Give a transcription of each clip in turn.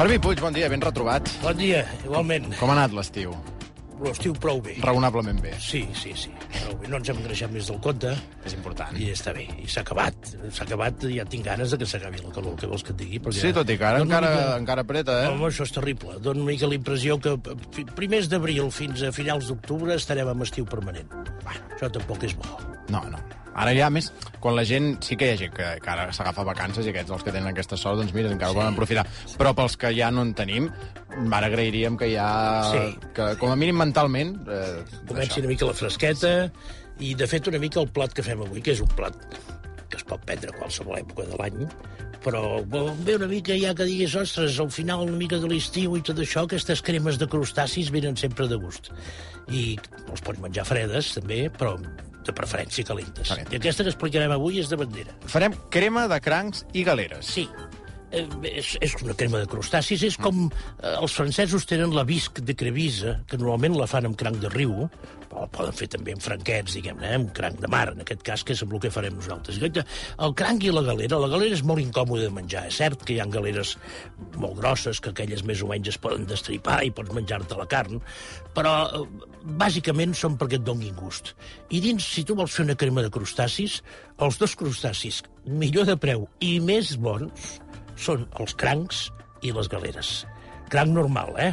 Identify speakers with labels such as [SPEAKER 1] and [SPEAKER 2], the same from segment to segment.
[SPEAKER 1] Fermí Puig, bon dia, ben retrobat.
[SPEAKER 2] Bon dia, igualment.
[SPEAKER 1] Com ha anat l'estiu?
[SPEAKER 2] L'estiu prou bé.
[SPEAKER 1] Raonablement bé.
[SPEAKER 2] Sí, sí, sí. Prou bé. No ens hem engreixat més del compte
[SPEAKER 1] És important.
[SPEAKER 2] i està bé. I s'ha acabat. S'ha acabat i ja tinc ganes de que s'acabi la calor. Què vols que et digui? Perquè
[SPEAKER 1] Sí, tot i que ara encara,
[SPEAKER 2] mica-
[SPEAKER 1] encara apreta, eh?
[SPEAKER 2] Home, això és terrible. Dóna una mica la impressió que primers d'abril fins a finals d'octubre estarem amb estiu permanent. Bueno, això tampoc és bo.
[SPEAKER 1] No, no. Ara ja, més, quan la gent... Sí que hi ha gent que, que ara s'agafa vacances i aquests, els que tenen aquesta sort, doncs mira, encara sí. ho poden aprofitar. Però pels que ja no en tenim, ara agrairíem que ja...
[SPEAKER 2] Sí.
[SPEAKER 1] Que, com a mínim mentalment... Eh,
[SPEAKER 2] Comenci una mica la fresqueta i, de fet, una mica el plat que fem avui, que és un plat que es pot prendre a qualsevol època de l'any, però ve una mica ja que diguis, ostres, al final una mica de l'estiu i tot això, aquestes cremes de crustacis venen sempre de gust. I els pots menjar fredes, també, però de preferència calentes.
[SPEAKER 1] Calentes.
[SPEAKER 2] I aquesta que explicarem avui és de bandera.
[SPEAKER 1] Farem crema de crancs i galeres.
[SPEAKER 2] Sí, és, és una crema de crustacis. És com eh, els francesos tenen la visc de crevisa, que normalment la fan amb cranc de riu, però la poden fer també amb franquets, diguem-ne, eh, amb cranc de mar, en aquest cas, que és amb el que farem nosaltres. El cranc i la galera, la galera és molt incòmode de menjar. És cert que hi ha galeres molt grosses, que aquelles més o menys es poden destripar i pots menjar-te la carn, però eh, bàsicament són perquè et donguin gust. I dins, si tu vols fer una crema de crustacis, els dos crustacis millor de preu i més bons són els crancs i les galeres. Cranc normal, eh?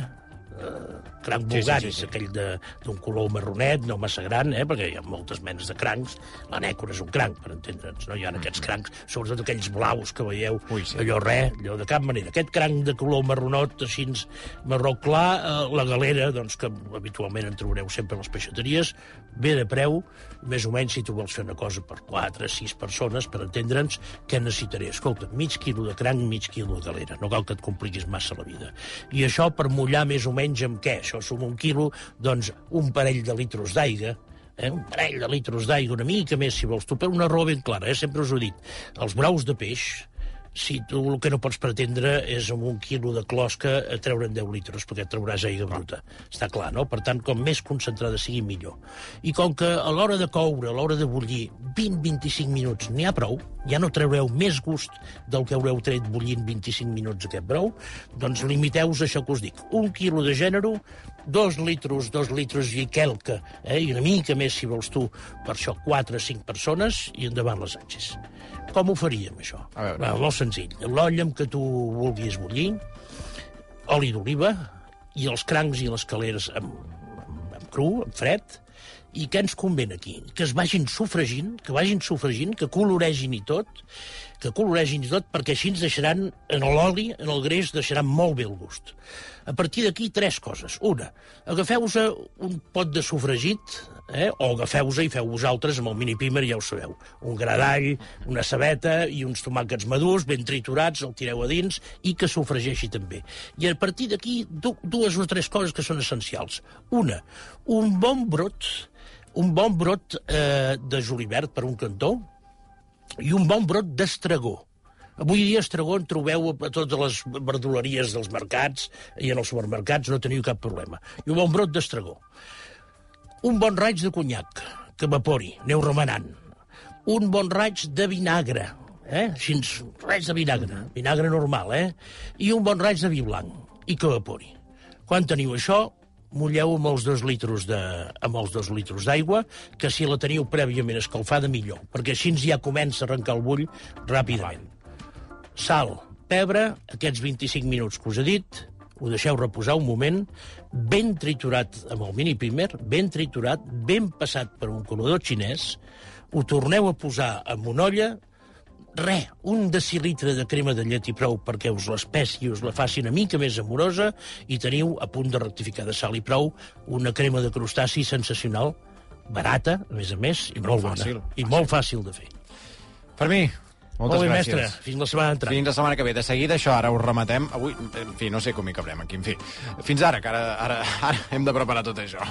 [SPEAKER 2] Cranc
[SPEAKER 1] Sí, sí,
[SPEAKER 2] vulgaris,
[SPEAKER 1] sí, sí.
[SPEAKER 2] aquell de- d'un color marronet, no massa gran, eh? perquè hi ha moltes menes de crancs. L'anècora és un cranc, per entendre'ns, no? Hi ha aquests crancs, sobretot aquells blaus que veieu,
[SPEAKER 1] Ui, sí.
[SPEAKER 2] allò res, allò de cap manera. Aquest cranc de color marronot, així marró clar, eh, la galera, doncs, que habitualment en trobareu sempre a les peixateries, bé de preu, més o menys si tu vols fer una cosa per 4, 6 persones, per entendre'ns, què necessitaré? Escolta, mig quilo de cranc, mig quilo de galera. No cal que et compliquis massa la vida. I això per mullar més o menys amb què? Això suma un quilo, doncs un parell de litros d'aigua, eh? un parell de litros d'aigua, una mica més, si vols tu, però una raó ben clara, eh? sempre us ho he dit. Els braus de peix, si tu el que no pots pretendre és amb un quilo de closca a treure'n 10 litres, perquè et trauràs aigua bruta. Està clar, no? Per tant, com més concentrada sigui, millor. I com que a l'hora de coure, a l'hora de bullir, 20-25 minuts n'hi ha prou, ja no treureu més gust del que haureu tret bullint 25 minuts aquest brou, doncs limiteu-vos això que us dic. Un quilo de gènere, dos litros, dos litros i quelca, eh? i una mica més, si vols tu, per això 4 o 5 persones, i endavant les atxes. Com ho faríem, això?
[SPEAKER 1] A veure.
[SPEAKER 2] Va, senzill. L'olla amb que tu vulguis bullir, oli d'oliva i els crancs i les caleres amb, amb, amb cru, amb fred, i què ens convé aquí? Que es vagin sofregint, que vagin sofregint, que coloregin i tot, que coloregin i tot, perquè així ens deixaran, en l'oli, en el greix, deixaran molt bé el gust. A partir d'aquí, tres coses. Una, agafeu-vos un pot de sofregit, eh? o agafeu-vos i feu vosaltres amb el mini pimer, ja ho sabeu. Un gra d'all, una cebeta i uns tomàquets madurs, ben triturats, el tireu a dins i que sofregeixi també. I a partir d'aquí, du dues o tres coses que són essencials. Una, un bon brot, un bon brot eh, de julivert per un cantó i un bon brot d'estragó. Avui dia estragó en trobeu a totes les verduleries dels mercats i en els supermercats, no teniu cap problema. I un bon brot d'estragó. Un bon raig de conyac, que evapori, aneu remenant. Un bon raig de vinagre, eh? Així, raig de vinagre, vinagre normal, eh? I un bon raig de vi blanc, i que evapori. Quan teniu això, mulleu amb els dos litros de, amb els dos litros d'aigua, que si la teniu prèviament escalfada, millor, perquè així ja comença a arrencar el bull ràpidament. Sal, pebre, aquests 25 minuts que us he dit, ho deixeu reposar un moment, ben triturat amb el mini primer, ben triturat, ben passat per un colador xinès, ho torneu a posar en una olla, re, un decilitre de crema de llet i prou perquè us l'espessi i us la faci una mica més amorosa i teniu a punt de rectificar de sal i prou una crema de crustaci sensacional, barata, a més a més, i molt bona.
[SPEAKER 1] Fàcil,
[SPEAKER 2] I molt fàcil de fer.
[SPEAKER 1] Fermí, Moltes
[SPEAKER 2] Molt bé,
[SPEAKER 1] gràcies.
[SPEAKER 2] mestre. Fins la setmana entrant.
[SPEAKER 1] Fins la setmana que ve. De seguida, això, ara ho rematem. Avui, en fi, no sé com hi cabrem aquí, en fi. Fins ara, que ara, ara, ara hem de preparar tot això.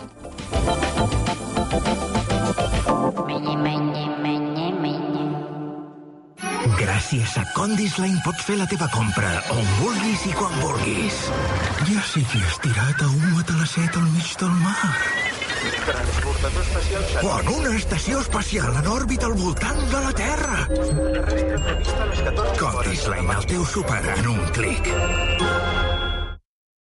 [SPEAKER 3] Gràcies a Condisline pots fer la teva compra on vulguis i quan vulguis. Ja sigui estirat a un matalasset al mig del mar. O en una estació espacial en òrbita al voltant de la Terra. Condisline, el teu súper en un clic.